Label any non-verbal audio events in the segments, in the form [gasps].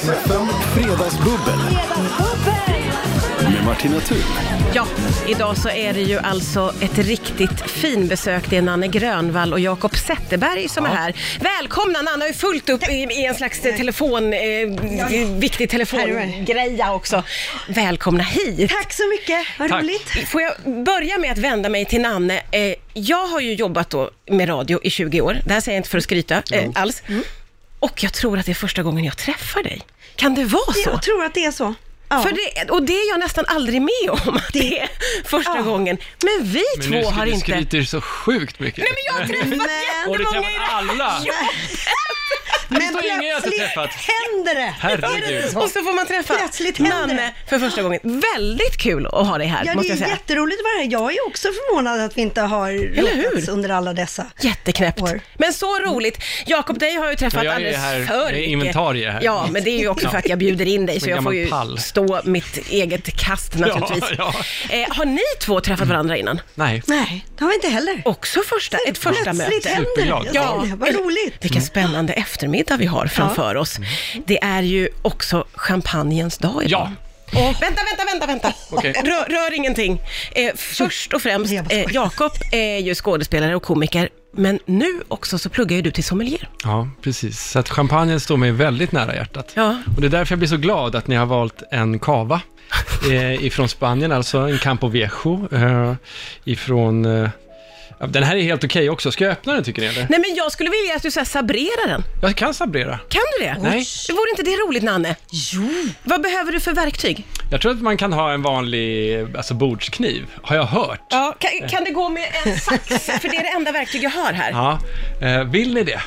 Fredagsbubbel med Martina Thun. Ja, idag så är det ju alltså ett riktigt finbesök. Det är Nanne Grönvall och Jakob Zetterberg som är här. Välkomna! Nanne har ju fullt upp i, i en slags telefon, eh, viktig telefongreja också. Välkomna hit! Tack så mycket, vad Tack. roligt. Får jag börja med att vända mig till Nanne. Eh, jag har ju jobbat då med radio i 20 år. Det här säger jag inte för att skryta eh, alls. Och jag tror att det är första gången jag träffar dig. Kan det vara så? Jag tror att det är så. Ja. För det, och det är jag nästan aldrig med om, att [laughs] det är första Ja. gången. Men vi Men två nu har ska du inte... skryter så sjukt mycket. Nej men jag har träffat Men- jättemånga i det alla? Men [laughs] jag inte träffat. händer det. Herregud. Och så får man träffa Plötsligt Nanne för första gången. Väldigt kul att ha dig här, Ja, måste det jag är säga. jätteroligt att vara här. Jag är också förvånad att vi inte har råkats under alla dessa. Jätteknäppt. År. Men så roligt. Jakob, dig har jag ju träffat Ja, jag är alldeles här för med mycket. inventarie här. Ja, men det är ju också för att jag bjuder in dig, så jag får ju pall. stå mitt eget kast naturligtvis. Ja, Eh, har ni två träffat varandra innan? Nej. Nej, det har vi inte heller. Också första, ett första Plötsligt möte? händer det. Ja. det. Vad roligt. Vilken spännande eftermiddag vi har framför oss. Det är ju också champagnens dag idag. Ja. Och, vänta, vänta, vänta, vänta. Okej. Rör, rör ingenting. Eh, först och främst, eh. Jakob är ju skådespelare och komiker, men nu också så pluggar ju du till sommelier. Ja, precis. Så att champagnen står mig väldigt nära hjärtat. Ja. Och det är därför jag blir så glad att ni har valt en cava [laughs] eh, ifrån Spanien, alltså en Campo Viejo eh, ifrån... Eh, ja, den här är helt okej också. Ska jag öppna den tycker ni eller? Nej, men jag skulle vilja att du så här sabrerar den. Jag kan sabrera. Kan du det? Nej. Vore inte det roligt, Nanne? Jo. Vad behöver du för verktyg? Jag tror att man kan ha en vanlig alltså bordskniv, har jag hört. Ja, kan, kan det gå med en sax? För det är det enda verktyg jag har här. Ja, eh, vill ni det?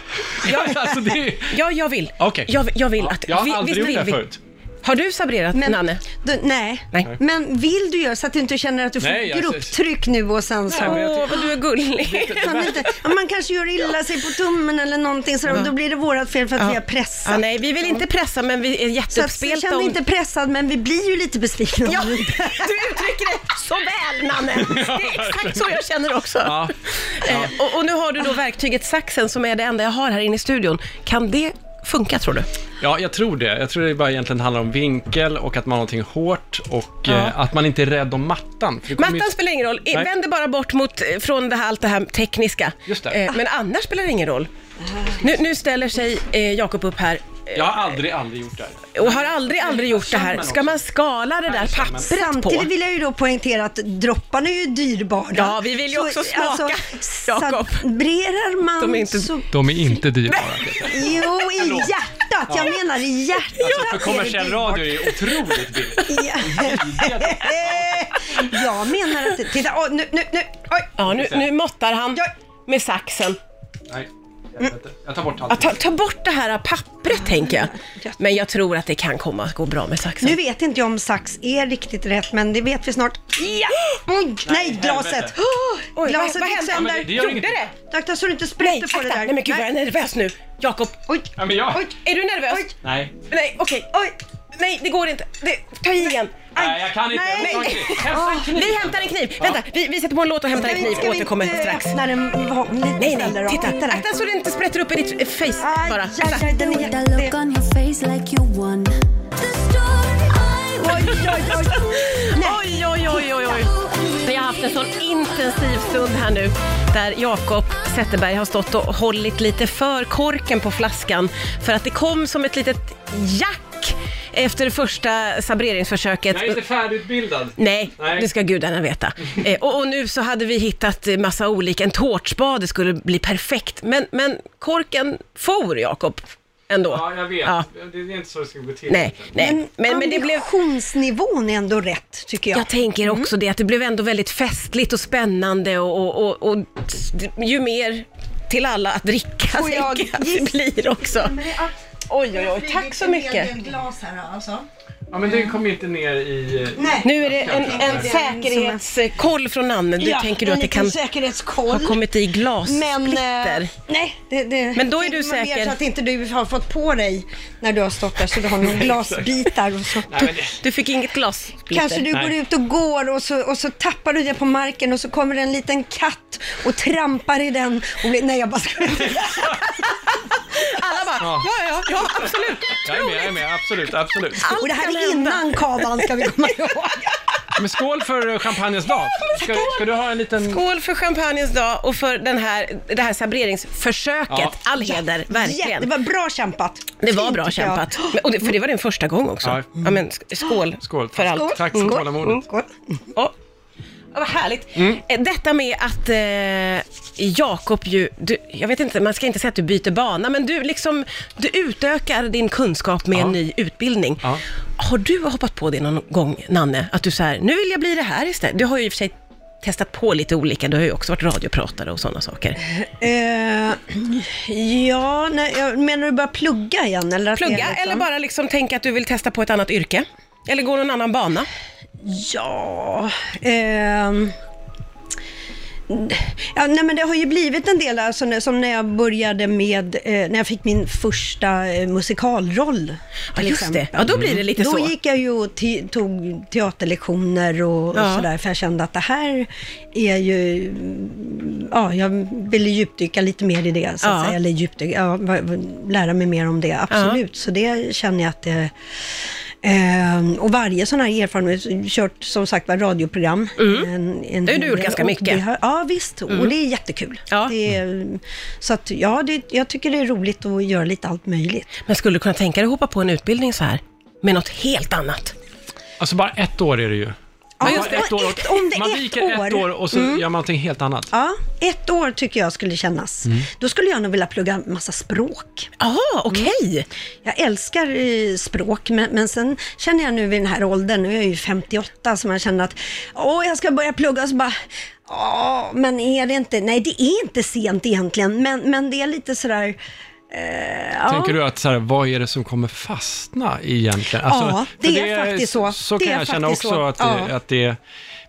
Ja. [laughs] alltså det är... Ja, jag vill. Okej. Jag, jag vill att... Jag har vi- aldrig visst gjort vill det här vi? förut. Har du sabrerat, Men- Nanne? Du, nej. Nej. men vill du göra så att du inte känner att du får Nej, jag- grupptryck nu och sen så... Nej, men jag Åh, vad du är gullig. Man, inte, ja, man kanske gör illa sig på tummen eller någonting sådär, och då blir det vårat fel för att vi har pressat. Ja, nej, vi vill inte pressa, men vi är så att, jätteuppspelta känn dig om... inte pressad, men vi blir ju lite besvikna. Ja, [laughs] du uttrycker det så väl, Nanne. [laughs] Det är exakt så jag känner också. Ja. Eh, och, och nu har du då verktyget saxen som är det enda jag har här inne i studion. Kan det funka, tror du? Ja, jag tror det. Jag tror det bara egentligen handlar om vinkel och att man har någonting hårt och Ja. eh, att man inte är rädd om mattan. Mattan ju- spelar ingen roll. Nej. Vänd dig bara bort mot, eh, från det här, allt det här tekniska. Just det. Eh, men annars spelar det ingen roll. Nu, nu ställer sig eh, Jakob upp här Jag har aldrig, aldrig gjort det här. och har aldrig, aldrig gjort det här. Ska man skala det där pappret Samtidigt på? vill jag ju då poängtera att dropparna är ju dyrbara. Ja, vi vill ju också smaka, Jakob. Sabrerar man De är inte- så... De är inte dyrbara. Jo, i hjärtat. Jag menar i hjärtat. Alltså för kommersiell radio är det otroligt billigt. Ja. Jag menar att... Titta, oh, nu, nu, nu. Oj. Ja, nu, nu måttar han med saxen. Nej, jag, tar bort allt. ta, ta bort det här pappret, tänker jag. Men jag tror att det kan komma att gå bra med saxen. Nu vet inte jag om sax är riktigt rätt, men det vet vi snart. Ja! [gasps] Oj, nej, glaset! Oh, [gasps] Oj, glaset vad, vad gick hände? Sönder. Gjorde det? Takta så du inte Nej, sprätter på det akta! där. Nej, men gud vad jag är nervös nu. Jakob, Oj, Ja, men jag... oj, är du nervös? oj. Nej. Nej, okej. Oj. Nej, det går inte. Det, ta i igen. Nej, jag kan inte. Nej. Kniv. Hämta en kniv. Vi hämtar en kniv. Vänta, vi, vi sätter på en låt och hämtar en kniv. Vi Återkommer inte strax. öppna den lite Nej, nej, titta. Akta så det inte sprätter upp i ditt eh, face bara. Nej. Oj, oj, oj, oj, oj. Vi har haft en sån intensiv stund här nu där Jakob Zetterberg har stått och hållit lite för korken på flaskan för att det kom som ett litet jack efter första sabreringsförsöket. Jag är inte färdigutbildad. Nej, Nej. det ska gudarna veta. [laughs] Eh, och, och nu så hade vi hittat massa olika, en tårtspade skulle bli perfekt. Men, men korken for, Jakob, ändå. Ja, jag vet. Ja. Det är inte så det ska gå till. Nej, nej. Men, Men, men det blev... ambitionsnivån är ändå rätt, tycker jag. Jag tänker också det, att det blev ändå väldigt festligt och spännande och, och, och, och ju mer till alla att dricka Får jag det blir också. Oj, oj, oj, tack så mycket. glas här alltså. Ja, men det kommer inte ner i... Nej. Nu är det en, en säkerhetskoll från Nanne. Du tänker du en att det liten kan säkerhetskoll. ha kommit i Men, glassplitter? eh, nej, det, det, Men då är du man säker. Så att inte du har fått på dig när du har stått där så du har några [laughs] glasbitar och så. Nej, men det... Du fick inget glassplitter? Kanske du Nej. går ut och går och så, och så tappar du det på marken och så kommer en liten katt och trampar i den och blir, nej jag bara skojar. [laughs] [laughs] Ja, ja, ja, absolut. Jag är med, jag är med, absolut, absolut. Och det här är innan kavan ska vi komma ihåg. Men skål för champagnens dag. Ska, ska du ha en liten... Skål för champagnens dag och för den här, det här sabreringsförsöket. Ja. All heder, verkligen. Det var bra kämpat. Det var bra kämpat. Men- Och det, för det var din första gång också. Ja. Ja. men sk- skål, Skål. för allt. Skål. Tack för Skål. tålamodet. Skål. Ja. Ja, vad härligt. Mm. Detta med att eh, Jakob ju, du, jag vet inte, man ska inte säga att du byter bana, men du liksom, du utökar din kunskap med en ny utbildning. Ja. Har du hoppat på det någon gång, Nanne? Att du säger, nu vill jag bli det här istället. Du har ju i och för sig testat på lite olika, du har ju också varit radiopratare och sådana saker. Eh, ja, nej, jag- menar du bara plugga igen? Eller Plugga liksom- eller bara liksom tänka att du vill testa på ett annat yrke? Eller gå någon annan bana? Ja, ehm, Ja, nej, men det har ju blivit en del, alltså, som när jag började med, eh, när jag fick min första eh, musikalroll. Ja, just det. exempel. Ja, då blir det lite Då så. gick jag ju och te- tog teaterlektioner och, Ja. och sådär, för jag kände att det här är ju, mm, ja, jag ville djupdyka lite mer i det, så att Ja. säga, eller djupdyka, ja, lära mig mer om det, absolut. Så det känner jag att det Ehm, och varje sån här erfarenhet, kört som sagt var radioprogram. En, en Det har du gjort ganska mycket. Mm. Har, ja visst, och det är jättekul. Ja. Det är, så att ja, det, jag tycker det är roligt att göra lite allt möjligt. Men skulle du kunna tänka dig att hoppa på en utbildning så här? Med något helt annat? Alltså bara ett år är det ju. Ja, just det. Ett år, ett- om det är man ett viker år. Mm. ett år och så gör man någonting helt annat. Ja, ett år tycker jag skulle kännas. Mm. Då skulle jag nog vilja plugga massa språk. Jaha, okej. Mm. Jag älskar eh, språk, men, men sen känner jag nu vid den här åldern, nu är jag ju 58, så man känner att åh, jag ska börja plugga, så bara Ja, men är det inte, nej det är inte sent egentligen, men, men det är lite sådär, eh, ja. Tänker du att så här, vad är det som kommer fastna egentligen? Alltså, Ja, det är faktiskt så. Så Det kan jag känna också så. att, det, Ja. att det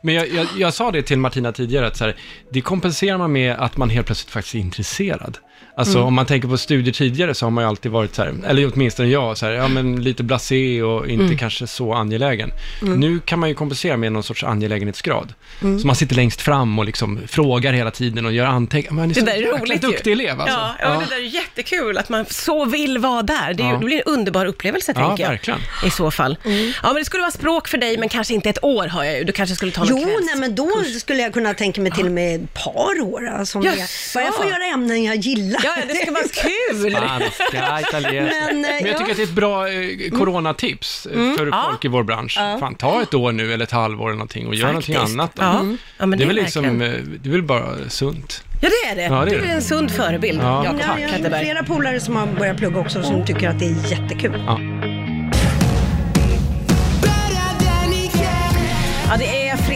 men jag, jag, jag sa det till Martina tidigare, att så här, det kompenserar man med att man helt plötsligt faktiskt är intresserad. Alltså Mm. om man tänker på studier tidigare så har man ju alltid varit så här, eller åtminstone jag, så här, ja men lite blasé och inte Mm. kanske så angelägen. Nu kan man ju kompensera med någon sorts angelägenhetsgrad. Mm. Så man sitter längst fram och liksom frågar hela tiden och gör anteckningar. Det där är roligt duktig ju. elev alltså. Ja, ja, det där är jättekul att man så vill vara där. Det, är, ju- Ja. det blir en underbar upplevelse, Ja, tänker jag. verkligen. I så fall. Ja, men det skulle vara språk för dig, men kanske inte ett år har jag ju. Du kanske skulle ta någon Jo, nej, men då skulle jag kunna tänka mig till och med ett par år. Alltså, det, bara jag får göra ämnen jag gillar. Ja, det ska vara kul. Spanska, italienska. Men, Men, eh, jag ja. tycker att det är ett bra eh, coronatips eh, Mm. för folk i vår bransch. Fan, ta ett år nu eller ett halvår eller någonting och gör någonting Faktiskt. annat. Då. Ja. Ja, men det är det väl är liksom, verkligen. eh, det är väl bara sunt. Ja, det är det. Ja, det är du är det. en sund förebild, Ja. Jakob Ja, jag har flera polare som har börjat plugga också som tycker att det är jättekul. Ja,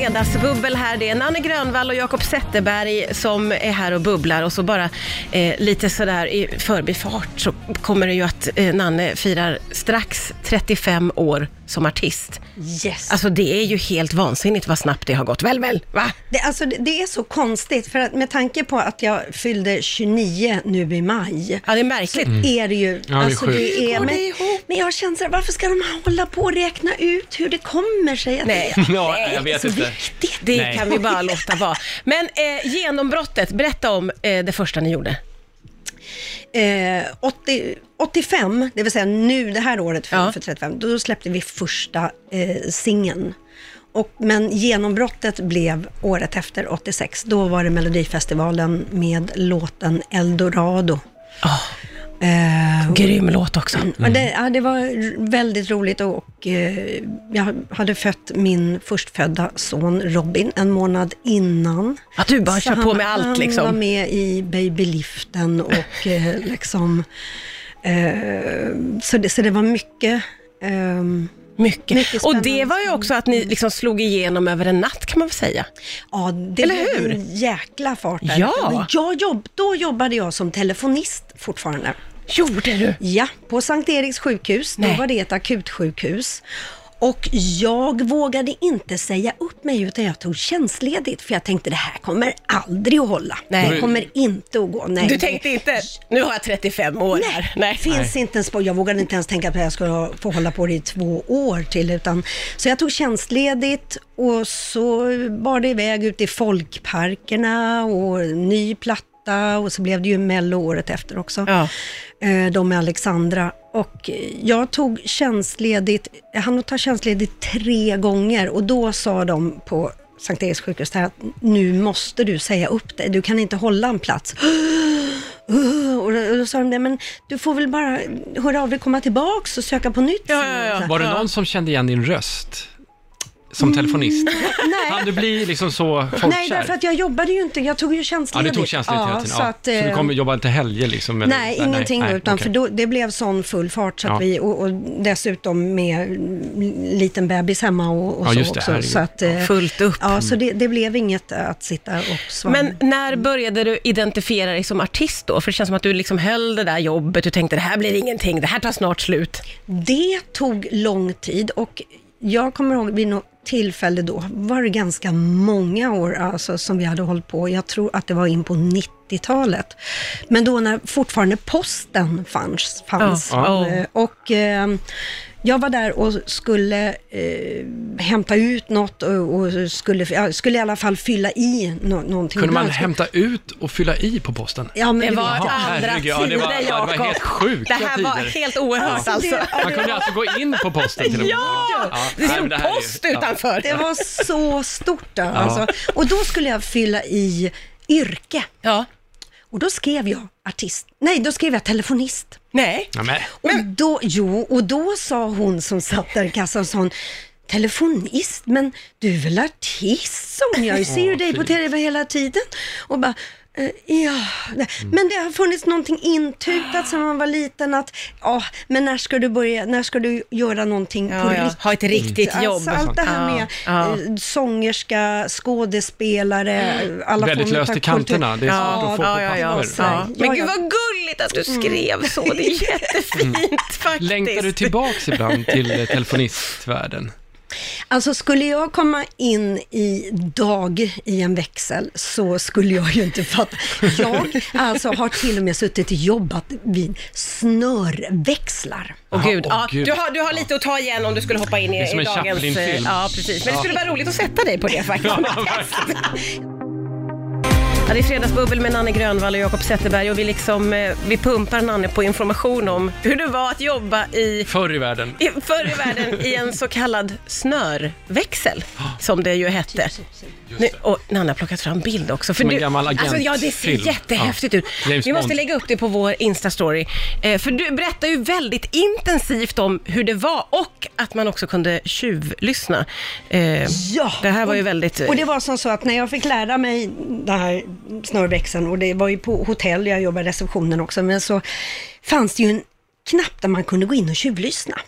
fredagsbubbel här. Det är Nanne Grönvall och Jakob Zetterberg som är här och bubblar. Och så bara eh, lite sådär i förbifart så kommer det ju att eh, Nanne firar strax 35 år som artist. Yes. Alltså det är ju helt vansinnigt vad snabbt det har gått. Väl, väl? Va? Det, alltså, det, det är så konstigt, för att med tanke på att jag fyllde 29 nu i maj, Ja, det är märkligt. är det ju... Mm. Ja, det är alltså, sjukt. det är, men, det men jag känner så här, varför ska de hålla på och räkna ut hur det kommer sig? Att Nej. det, Ja, Nej, jag vet så inte. viktigt. Det Nej. kan vi bara låta vara. Men eh, genombrottet, berätta om eh, det första ni gjorde. Eh, 80, 85, det vill säga nu det här året för, Ja. för 35, då släppte vi första eh, singeln. Och, men genombrottet blev året efter, 86. Då var det Melodifestivalen med låten Eldorado. Oh, Eh, grym låt också. men det, ja, det var väldigt roligt och, eh, jag hade fött min förstfödda son Robin en månad innan. Att du bara kör på han- med allt Han var liksom. med i babyliften och [laughs] eh, liksom... Eh, så, det, så det var mycket... ehm, Mycket. Mycket och det var ju också att ni liksom slog igenom över en natt kan man väl säga. ja, det Eller hur? en jäkla fart där. Ja. Jag jobb, då jobbade jag som telefonist fortfarande. Gjorde du? Ja, på Sankt Eriks sjukhus. Nej. Då var det ett akutsjukhus. Och jag vågade inte säga upp mig utan jag tog tjänstledigt för jag tänkte det här kommer aldrig att hålla. Nej. Det kommer inte att gå. Nej, Du tänkte inte, nu har jag 35 år Nej, här. Nej. finns inte ens på. Jag vågade inte ens tänka på att jag skulle få hålla på det i två år till. Utan, så jag tog tjänstledigt och så bar det iväg ut i folkparkerna och ny platta 88 och så blev det ju Mello året efter också. Ja. Eh, de med Alexandra. Och jag tog tjänstledigt, jag hann ta tjänstledigt tre gånger och då sa de på Sankt Eriks sjukhus att nu måste du säga upp dig, du kan inte hålla en plats. [gasps] Och då, och då sa de det, men du får väl bara höra av dig, komma tillbaks och söka på nytt. Ja, ja, ja. Var det någon som kände igen din röst? Som telefonist? [laughs] Nej. Hann du bli liksom så folkkär? Nej, därför att jag jobbade ju inte, jag tog ju Ja, tjänstledigt. du tog tjänstledigt hela tiden. Så, Ja. att, så du eh, kom, jobbade inte helger liksom? eller- Nej, ingenting nej, utan okej. för då, det blev sån full fart så att Ja. vi, och, och dessutom med mm, liten bebis hemma och, och Ja, så just det, också. herregud. Så att, eh, Fullt upp. Ja, så det, det blev inget att sitta och svara. Men när började du identifiera dig som artist då? För det känns som att du liksom höll det där jobbet, du tänkte det här blir ingenting, det här tar snart slut. Det tog lång tid och jag kommer ihåg vid något tillfälle då var det ganska många år alltså, som vi hade hållit på. Jag tror att det var in på 90-talet. Men då när fortfarande posten fanns. fanns. Ja. Eh, Och eh, jag var där och skulle eh, hämta ut något och, och skulle, ja, skulle i alla fall fylla i no, någonting. Kunde man skulle- hämta ut och fylla i på posten? Ja, men Det du var andra herregud, ja, det tider, var- ja, det var Jakob. helt sjuka Det här var tider. helt oerhört Alltså, alltså. det- Man kunde alltså gå in på posten till och med? Ja! Det nej, men stod det ju- post ja. utanför. Det var så stort då, alltså. Och då skulle jag fylla i yrke. Ja. Och då skrev jag artist. Nej, då skrev jag telefonist. Nej. Ja, men, Och då, jo, och då sa hon som satt där i kassan, sa hon, telefonist, men du är väl artist, hon. Jag ser ju dig på TV hela tiden. Och bara, ja, nej. Mm. men det har funnits någonting intutat sedan man var liten att, ja, men när ska du börja, när ska du göra någonting på Ja, ja. riktigt? Ha ett riktigt jobb. Alltså, allt det här Ja, med ja. eh, sångerska, skådespelare, alla Väldigt löst i kanterna. Det är svårt att få ja, ja, på ja, papper. ja. Men Ja, gud ja. vad gulligt att du skrev så, det är [laughs] jättefint faktiskt. Längtar du tillbaks ibland till eh, [laughs] telefonistvärlden? Alltså skulle jag komma in idag i en växel så skulle jag ju inte fatta. Jag alltså har till och med suttit och jobbat vid snörväxlar. Åh Jaha, gud, åh, ja, gud. Du, har, du har lite att ta igen om du skulle hoppa in i, Det är som i en dagens... Chaplin-film. eh, Ja, precis. Men det skulle vara roligt att sätta dig på det faktiskt. [laughs] Ja. Ja, det är Fredagsbubbel med Nanne Grönvall och Jakob Zetterberg och vi, liksom, eh, vi pumpar Nanne på information om hur det var att jobba i Förr i världen. i, förr i världen i en så kallad snörväxel, som det ju hette. Nu, och Nanna har plockat fram bild också. För Som en du, gammal alltså, Ja, det ser agentfilm. jättehäftigt Ja. ut. James Vi måste Bond. lägga upp det på vår Insta-story. Eh, för du berättar ju väldigt intensivt om hur det var och att man också kunde tjuvlyssna. Eh, Ja. Det här var ju väldigt... eh, Och det var som så att när jag fick lära mig den här snörväxeln och det var ju på hotell, jag jobbade i receptionen också, men så fanns det ju en knapp där man kunde gå in och tjuvlyssna.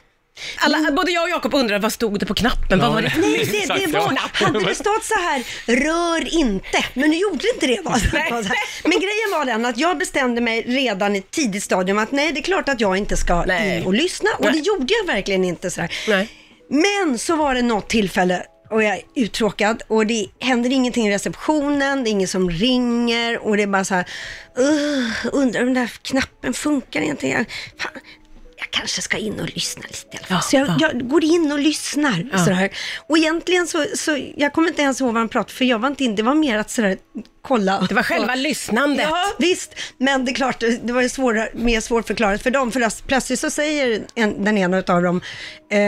alla, både jag och Jakob undrar vad stod det på knappen? vad var det Nej, det, Exakt, det var, ja. hade det stått så här, rör inte, men nu gjorde det inte det. Va? Nej. Men grejen var den att jag bestämde mig redan i ett tidigt stadium att nej, det är klart att jag inte ska Nej. in och lyssna och Nej. det gjorde jag verkligen inte. Så här. Nej. Men så var det något tillfälle och jag är uttråkad och det händer ingenting i receptionen, det är ingen som ringer och det är bara så här, uh, undrar om den där knappen funkar egentligen? Fan, jag kanske ska in och lyssna lite i alla fall. Ja, så jag, ja. jag går in och lyssnar. Ja. Sådär. Och egentligen så, så, jag kommer inte ens ihåg vad han pratade för jag var inte in, det var mer att sådär, kolla. Det var själva Och- lyssnandet. Ja, visst. Men det är klart, det var ju svårare, mer svårförklarat för dem. För plötsligt så säger en, den ena av dem, eh,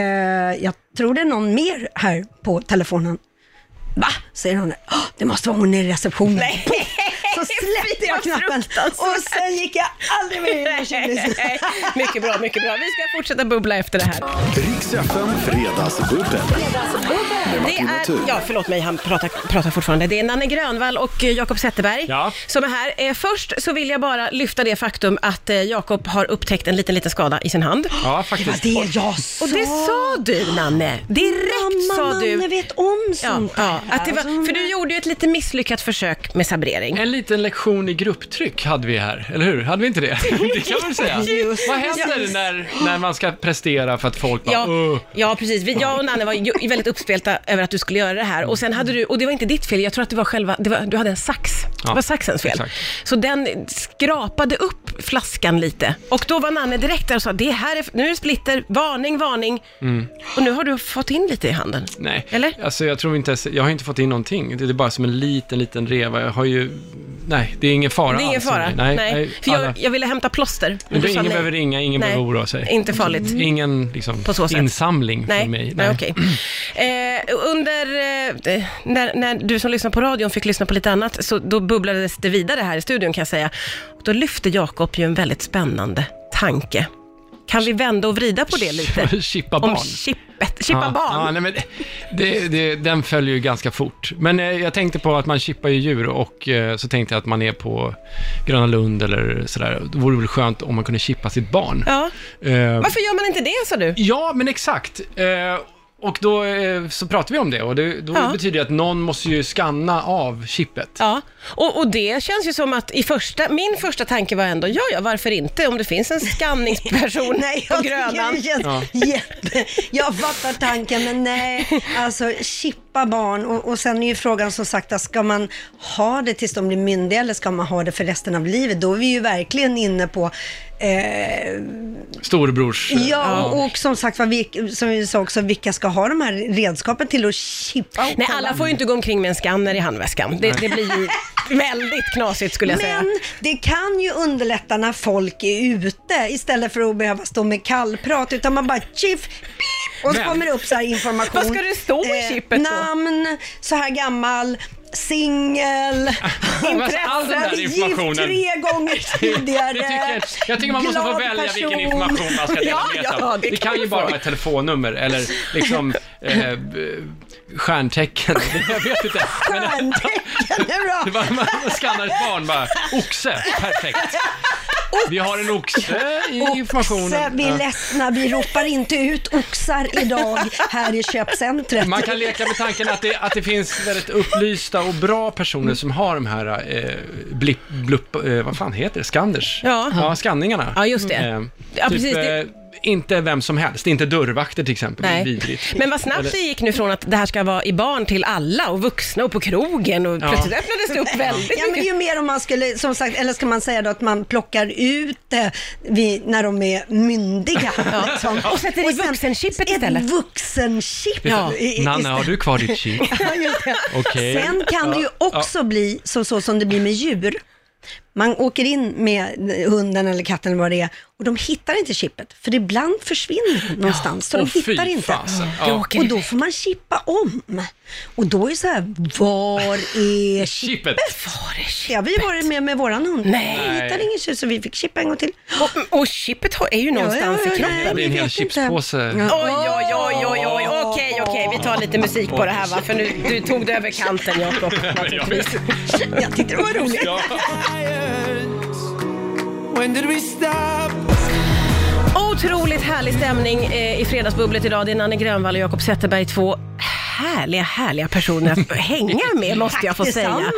jag tror det är någon mer här på telefonen. Va? Säger hon. "Åh, Det måste vara hon i receptionen. Nej. Så släppte jag knappen och sen gick jag aldrig mer in och tjuvlyssnade. [laughs] mycket bra, mycket bra. Vi ska fortsätta bubbla efter det här. Riks FM Fredagsbubbel. Det är, ja, förlåt mig, han pratar, pratar fortfarande. Det är Nanne Grönvall och eh, Jakob Zetterberg Ja. som är här. Eh, först så vill jag bara lyfta det faktum att eh, Jakob har upptäckt en liten, liten skada i sin hand. Ja, Det var faktiskt. det jag sa. Och det sa du, Nanne. Direkt Mamma, sa du. Manne vet om Ja, sånt ja, här. att det var, för du gjorde ju ett lite misslyckat försök med sabrering. En liten lektion i grupptryck hade vi här, eller hur? Hade vi inte det? [laughs] Det kan man säga. Just Vad händer när, när man ska prestera för att folk bara, Ja, "Åh." ja, precis. Vi, jag och Nanne var ju väldigt uppspelta över att du skulle göra det här. Och sen hade du, och det var inte ditt fel, jag tror att det var själva, det var, du hade en sax. Ja, det var saxens fel. exakt. Så den skrapade upp flaskan lite. Och då var Nanne direkt där och sa, det här är, nu är det splitter, varning, varning. Och nu har du fått in lite i handen. Nej, Eller? alltså jag tror inte jag har inte fått in någonting. Det är bara som en liten, liten reva. Jag har ju nej, det är ingen fara Det är ingen alls fara. Nej, Nej. nej, För jag, jag ville hämta plåster. Men du ingen nej. behöver ringa, ingen Nej. behöver oroa sig. Inte farligt. Ingen liksom, På så sätt. insamling Nej, för mig. nej. okej. Eh, under, eh, när, när du som lyssnar på radion fick lyssna på lite annat, så då bubblades det vidare här i studion kan jag säga. Då lyfte Jakob ju en väldigt spännande tanke. Kan vi vända och vrida på det lite? [laughs] Chippa Om barn. chippet, chippa ja, barn. Ja, nej, men det, det, den följer ju ganska fort. Men eh, jag tänkte på att man chippar ju djur och eh, så tänkte jag att man är på Gröna Lund eller sådär. Det vore väl skönt om man kunde chippa sitt barn. Ja. Eh, Varför gör man inte det, sa du? Ja, men exakt. Och då eh, så pratar vi om det och det, då Ja. betyder det att någon måste ju skanna av chippet. Ja, och, och det känns ju som att i första, min första tanke var ändå, ja, ja, varför inte? Om det finns en skanningsperson [laughs] Nej, på jag tycker Grönan. det känns jätte... Jag fattar tanken, men nej. Alltså, chippa barn och, och sen är ju frågan som sagt, att ska man ha det tills de blir myndiga eller ska man ha det för resten av livet? Då är vi ju verkligen inne på eh, Storebrors... eh, Ja, och som sagt vad vi, som vi sa också, vilka ska ha de här redskapen till att chippa och Nej, kolla? alla får ju inte gå omkring med en skanner i handväskan. Det, det blir ju [laughs] väldigt knasigt skulle jag säga. Men det kan ju underlätta när folk är ute istället för att behöva stå med kallprat utan man bara chiff, pip, och så Men- kommer det upp så här information. Vad ska det stå i chippet då? Namn, så här gammal, singel, den där gift tre gånger [laughs] tidigare. Det tycker, jag tycker man måste få välja vilken person. information man ska dela Ja, med sig ja, det Det kan kan ju bara vara ett telefonnummer eller liksom [laughs] eh, stjärntecken. [laughs] Jag vet inte. Stjärntecken är bra. det var, man skannar ett barn bara. Oxe, perfekt. Vi har en oxe i informationen. Oxe, vi är ledsna, vi ropar inte ut oxar idag här i köpcentret. Man kan leka med tanken att det, att det finns väldigt upplysta och bra personer som har de här eh, blipp, blupp, eh, vad fan heter det, skanners? Ja. ja skanningarna. Ja, just det. Eh, Ja, typ, precis, det- Eh, inte vem som helst, inte dörrvakter till exempel. Det är Nej. Vidrigt. Men vad snabbt det gick nu från att det här ska vara i barn till alla och vuxna och på krogen och Ja. plötsligt öppnades det upp väldigt Ja, men mycket. ju mer om man skulle, som sagt, eller ska man säga då att man plockar ut det vid, när de är myndiga. liksom. Och sätter i vuxenchippet Ett istället. vuxenchip. Ja. Nanne, har du kvar ditt chip? [laughs] Ja, det. Okej. Sen kan det ju Ja, också bli så, så som det blir med djur. Man åker in med hunden eller katten eller vad det är och de hittar inte chippet för ibland försvinner det någonstans så de hittar inte. Ja. Och då får man chippa om. Och då är det så här, var är [laughs] Chippet. Var är chip? Ja, vi varit med med våran hund. Nej. Vi hittade ingen tjus så vi fick chippa en gång till. Och, och chippet är ju någonstans Ja, ja, i kroppen. nej, Det är en hel chipspåse. Ja. Oj, oj, oj, oj, oj, okej, okej, vi tar lite musik på det här va, för nu du tog det över kanten Jakob, [laughs] naturligtvis. Jag tyckte det var roligt. Ja. When did we stop? Otroligt härlig stämning eh, i Fredagsbubblet idag. Det är Nanne Grönvall och Jakob Zetterberg, två härliga, härliga personer att [laughs] hänga med måste jag få säga.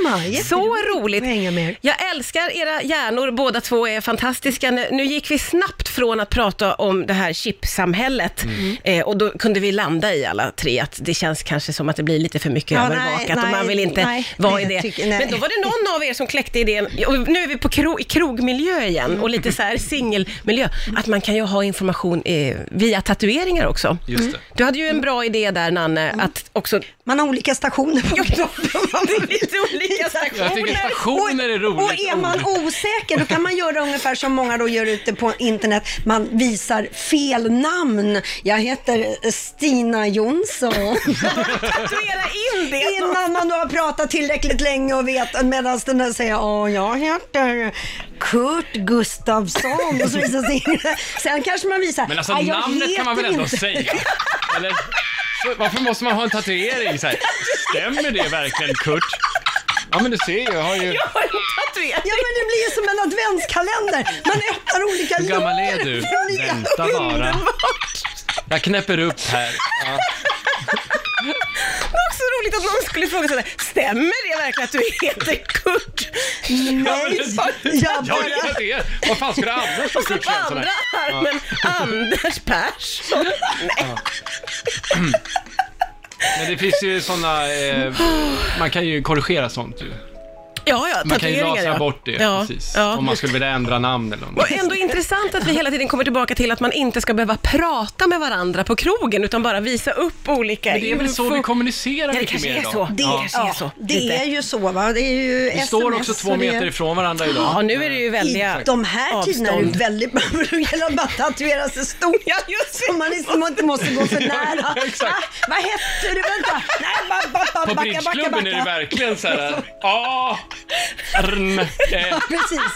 Så roligt. att hänga med. Jag älskar era hjärnor, båda två är fantastiska. Nu gick vi snabbt från att prata om det här chipsamhället Mm. eh, och då kunde vi landa i alla tre att det känns kanske som att det blir lite för mycket Ja, övervakat nej, och man vill inte nej, vara nej, i [laughs] det. tycker-. Men då var det någon av er som kläckte idén, och nu är vi på kro, i krogmiljö igen och lite så här singelmiljö, att man kan ju ha information eh, via tatueringar också. Just det. Du hade ju en bra idé där Nanne, att också... Man har olika stationer på Ja, [laughs] lite olika Jag tycker stationer. stationer är roligt. Och är man osäker, då kan man göra ungefär som många då gör ute på internet. Man visar fel namn. Jag heter Stina Jonsson. [laughs] Tatuera in det. Innan man då har pratat tillräckligt länge och vet, medan den där säger ja, jag heter Kurt Gustafsson och så visar sig Sen kanske man visar, Men alltså "Ja, jag namnet kan man väl ändå inte." säga? [laughs] Eller, så, varför måste man ha en tatuering? Så här, stämmer det verkligen Kurt? Ja men du ser ju, jag har ju... Jag har en tatuering. Ja men det blir ju som en adventskalender. Man öppnar olika Hur gammal är du? Vänta bara. Jag knäpper upp här. Ja. Det är också roligt att någon skulle fråga sådär, stämmer det verkligen att du heter Kurt? Nej, jag Ja, bara... det är det. Vad fan det annars stå Och så Kurt på Svensson andra här? armen, Anders Persson. Nej. Men det finns ju sådana, eh, man kan ju korrigera sånt ju. [laughs] Ja, ja, Man kan ju lasra ja. bort det, Ja, precis. ja. Om man skulle vilja ändra namn eller något. Och ändå intressant att vi hela tiden kommer tillbaka till att man inte ska behöva prata med varandra på krogen, utan bara visa upp olika Men det är väl så vi kommunicerar Ja, mycket mer idag. Det kanske är så. Det är ju så va, det är ju Vi sms står också två meter ifrån varandra idag. Ja, nu är det ju väldiga I de här tiderna är det väldigt [laughs] bra att bara tatuera sig stort. Ja, just det. Så man liksom inte måste gå för nära. [laughs] Exakt. Ah, vad hette du? Vänta. Nej, ba, ba, ba, På backa, backa, bridgeklubben är det backa. verkligen så här, ah, eh, Precis.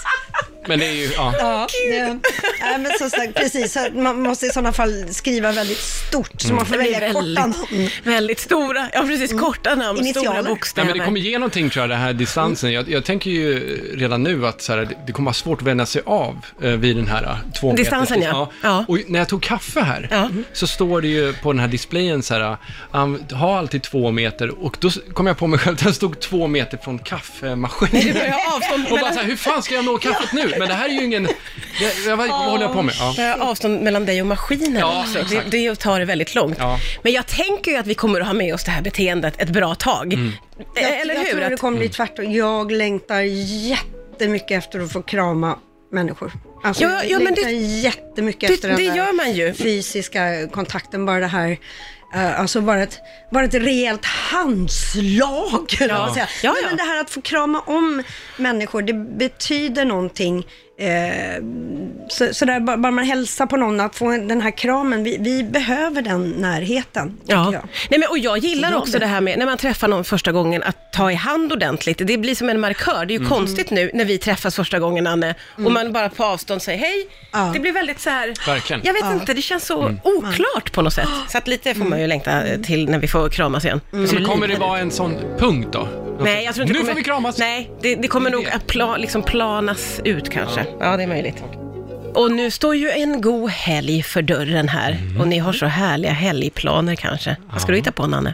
men det är ju, ja. Ja, det, nej, men som sagt, precis. Så man måste i sådana fall skriva väldigt stort, så man får blir välja korta namn. väldigt, stora, ja precis, korta namn, stora Initialer. Nej, bokstäver. men det kommer ge någonting tror jag, den här distansen. Jag, jag tänker ju redan nu att så här, det, det kommer vara svårt att vända sig av eh, vid den här eh, två Distansen, meters- ja. Ja. Och när jag tog kaffe här, Ja. så står det ju på den här displayen så här, um, ha alltid två meter. Och då s- kom jag på mig själv, [laughs] den stod två meter från kaffemaskinen. avstånd Och bara mellan, så här, hur fan ska jag nå kaffet nu? Men det här är ju ingen... Jag, jag, vad håller jag på med? Ja. avstånd mellan dig och maskinen Ja, också. Det, exakt. det tar det väldigt långt. Ja. Men jag tänker ju att vi kommer att ha med oss det här beteendet ett bra tag. Mm. Eh, Eller jag hur? tror det kommer bli tvärtom. Jag längtar jättemycket efter att få krama människor. Alltså, Ja, ja, jag men det- jättemycket det- efter den det där gör man ju. fysiska kontakten, bara det här eh, alltså bara ett, bara ett rejält handslag. Ja. Ja. Säga. Ja, ja. Men det här att få krama om människor, det betyder någonting. Eh, så, så där, bara, bara man hälsar på någon, att få den här kramen, vi, vi behöver den närheten. Ja. jag. Nej, men, och jag gillar också det. det här med när man träffar någon första gången att ta i hand ordentligt. Det blir som en markör. Det är ju Mm. konstigt nu när vi träffas första gången, Anne, och man bara på avstånd säger hej. Ja. Det blir väldigt så här, Verkligen. jag vet inte, det känns så oklart på något sätt. Så att lite får man ju längta till när vi får kramas igen. Mm. Så Men kommer det vara en sån punkt då? Nej, jag tror inte nu kommer... får vi kramas! Nej, det, det kommer Det nog det. att pla, liksom planas ut kanske. Ja. det är möjligt. Och nu står ju en god helg för dörren här Mm. och ni har så härliga helgplaner kanske. Vad ska du hitta på Nanne?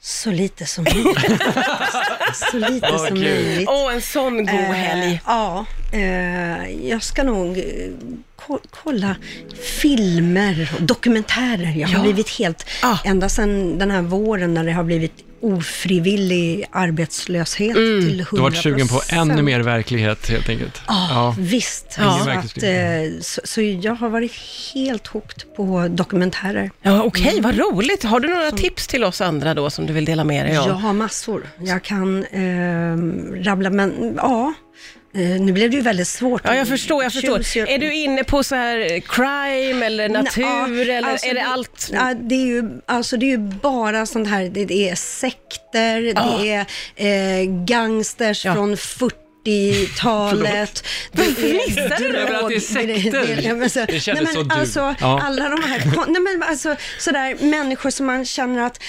Så lite som möjligt. [laughs] så lite Vad som möjligt. Åh, en sån god Eh, helg. Ja, eh, jag ska nog eh, kolla filmer och dokumentärer. Jag har Ja. blivit helt, Ah. ända sedan den här våren när det har blivit ofrivillig arbetslöshet till 100 Du har varit sugen på ännu mer verklighet helt enkelt. Ja, visst. Ja. Så, att, eh, så, så jag har varit helt hooked på dokumentärer. Ja, okej, vad roligt. Har du några tips till oss andra då som du vill dela med dig av? Jag har massor. Jag kan eh, rabbla, men ja. Eh, nu blev det ju väldigt svårt. Ja, jag förstår, jag förstår. Your- Är du inne på så här crime eller natur Ja, eller alltså är det allt? Ja, det, är ju, alltså det är ju bara sånt här, det, är sekter, det är eh, gangsters Ja. från 40-talet. [laughs] Det fnissar du över att det är sekter? Ja, men så- [laughs] Det kändes nej, men så du. Alltså, Ja. alla de här, kon- nej, men alltså, sådär, människor som man känner att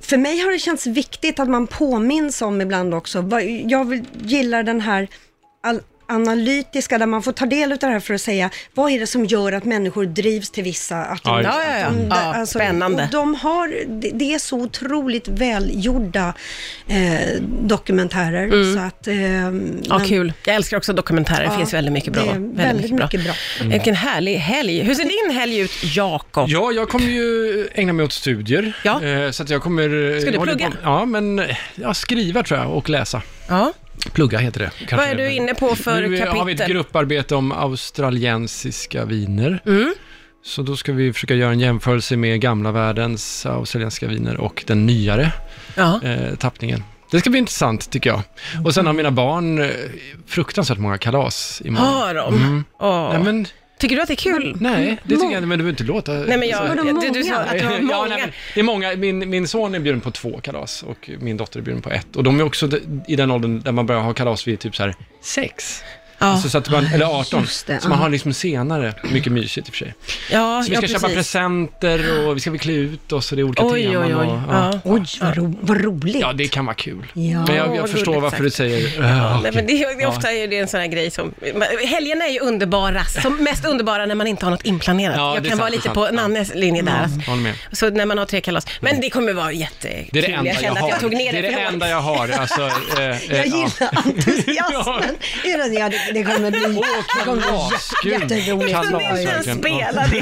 för mig har det känts viktigt att man påminns om ibland också. Jag vill- gillar den här analytiska, där man får ta del av det här för att säga, vad är det som gör att människor drivs till vissa? Ja. Ja, ja, Ja, alltså, spännande. De har, det, det är så otroligt välgjorda eh, dokumentärer. Så att, eh, Ja, men- kul. Jag älskar också dokumentärer. Det finns väldigt mycket bra. är väldigt mycket bra. Vilken härlig helg. Hur ser din helg ut, Jakob? Ja, jag kommer ju ägna mig åt studier. Ja. Eh, Så att jag kommer... Ska du plugga? På, ja, men ja, skriva tror jag och läsa. Ja. Plugga heter det. kanske. Vad är du inne på för nu kapitel? har vi ett grupparbete om australiensiska viner. Mm. Så då ska vi försöka göra en jämförelse med gamla världens australienska viner och den nyare Ja. eh, tappningen. Det ska bli intressant tycker jag. Och sen har mina barn eh, fruktansvärt många kalas imorgon. Har de? Mm. Åh. Nej, men, Tycker du att det är kul? nej, det tycker jag inte, men du behöver inte låta... Nej, men jag, Vadå du, du sa att det var Ja, många. nej, men det är många. Min, min son är bjuden på två kalas och min dotter är bjuden på ett. Och de är också i den åldern där man börjar ha kalas vid typ så här sex. Ja, Alltså, så att man, eller 18. Just det, så man ja. har liksom senare, mycket mysigt i och för sig. ja, Så vi ja, ska köpa precis. presenter och vi ska väl klä ut oss och det är olika Oj, teman. oj, oj. Och, Ja. Oj, vad, ro, vad roligt. ja, det kan vara kul. Ja. Men jag, jag förstår gulligt varför du sagt. säger... "Ah, Nej, okej." men det, är- det är ofta är det en sån här grej som... Helgerna är ju underbara, som mest underbara när man inte har något inplanerat. Ja, jag kan sant, vara lite sant. på Ja. Nannes linje där. Med. Så när man har tre kalas. Men det kommer vara jättekul. Det är det enda jag jag, har. att jag tog ner det är det, enda jag har. Alltså, eh, eh, Jag ja. gillar [laughs] entusiasmen. Ja, det kommer bli, det kommer jätteroligt. kalas, Kunde inte ens. Ja. spela [laughs] det.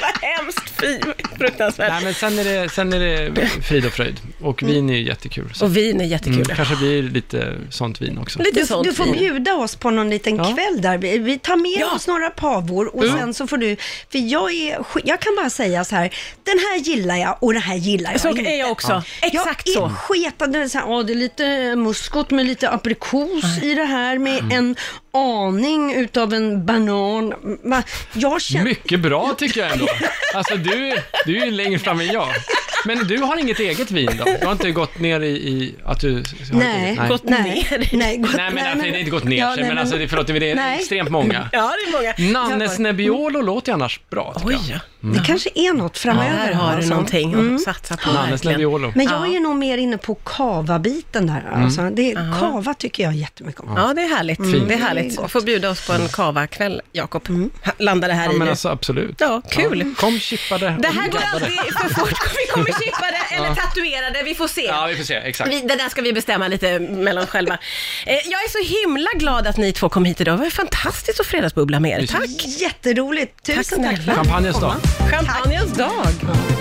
Vad hemskt, fy, fruktansvärt. Nej, men sen är, det, sen är det frid och fröjd. Och vin är ju jättekul. Så. Och vin är jättekul. Mm, kanske blir lite sånt vin också. Lite Du, sånt du får vin. bjuda oss på någon liten Ja. kväll där. Vi, vi tar med Ja. oss några pavor och sen så får du, för jag är, jag kan bara säga så här, den här gillar jag och den här gillar jag Så inte. är jag också. Exakt jag så. är sketande, det är, så här, åh, det är lite muskot med lite aprikos i det här med Mm. en aning utav en banan. Va- Jag känner... Mycket bra tycker jag ändå. Alltså du, du är ju längre fram än jag. Men du har inget eget vin då? Du har inte gått ner i, i att du... Nej, eget- Gått nej, ner. nej, gått, Nej, men alltså, det är inte gått ner Ja, sig, nej, men alltså, det, förlåt, det är Nej. extremt många. Ja, det är många. Nannes Nebbiolo låter ju annars bra, Oj, jag. ja. Det kanske är något framöver. Här har du alltså. någonting att satsa på Nannes. Nebbiolo. Men jag Ja. är nog mer inne på kava-biten där. Alltså. Det, kava tycker jag jättemycket om. Ja, det är härligt. Fint. Det är Det är härligt. gott. Får bjuda oss på en kava-kväll, Jakob. Ha- Landar det här Ja, i men nu. alltså absolut. Ja, kul. Kom chippade Det här går alltid för fort. Vi kommer chippade eller tatuerade, vi får se. Ja, vi får se. Exakt. Vi, det där ska vi bestämma lite mellan oss själva. Eh, jag är så himla glad att ni två kom hit idag. Det var fantastiskt att fredagsbubbla med er. Tack! Jätteroligt. Tusen tack, Champagnes kom. dag. Champagnens dag!